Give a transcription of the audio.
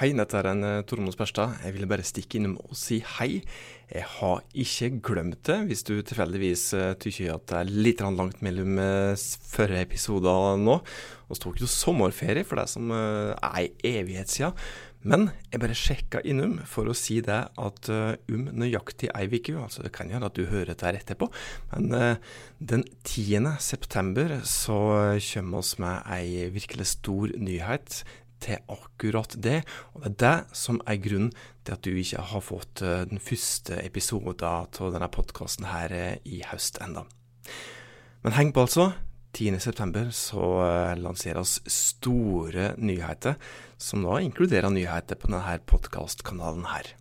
Hei, dette er en uh, Tormod Sperstad. Jeg ville bare stikke innom og si hei. Jeg har ikke glemt det, hvis du tilfeldigvis uh, tykker at det er litt langt mellom uh, forrige episoder nå. Vi tok jo sommerferie for deg som er ei evighet siden. Men jeg bare sjekka innom for å si det at om nøyaktig ei uke, altså det kan gjøre at du hører dette etterpå, men den 10. september så kommer vi med ei virkelig stor nyhet til akkurat det. Og det er det som er grunnen til at du ikke har fått eh, den første episoden av denne podkasten her eh, i høst enda. Men heng på, altså. 10.9 så eh, lanseres store nyheter, som da inkluderer nyheter på denne podkastkanalen her.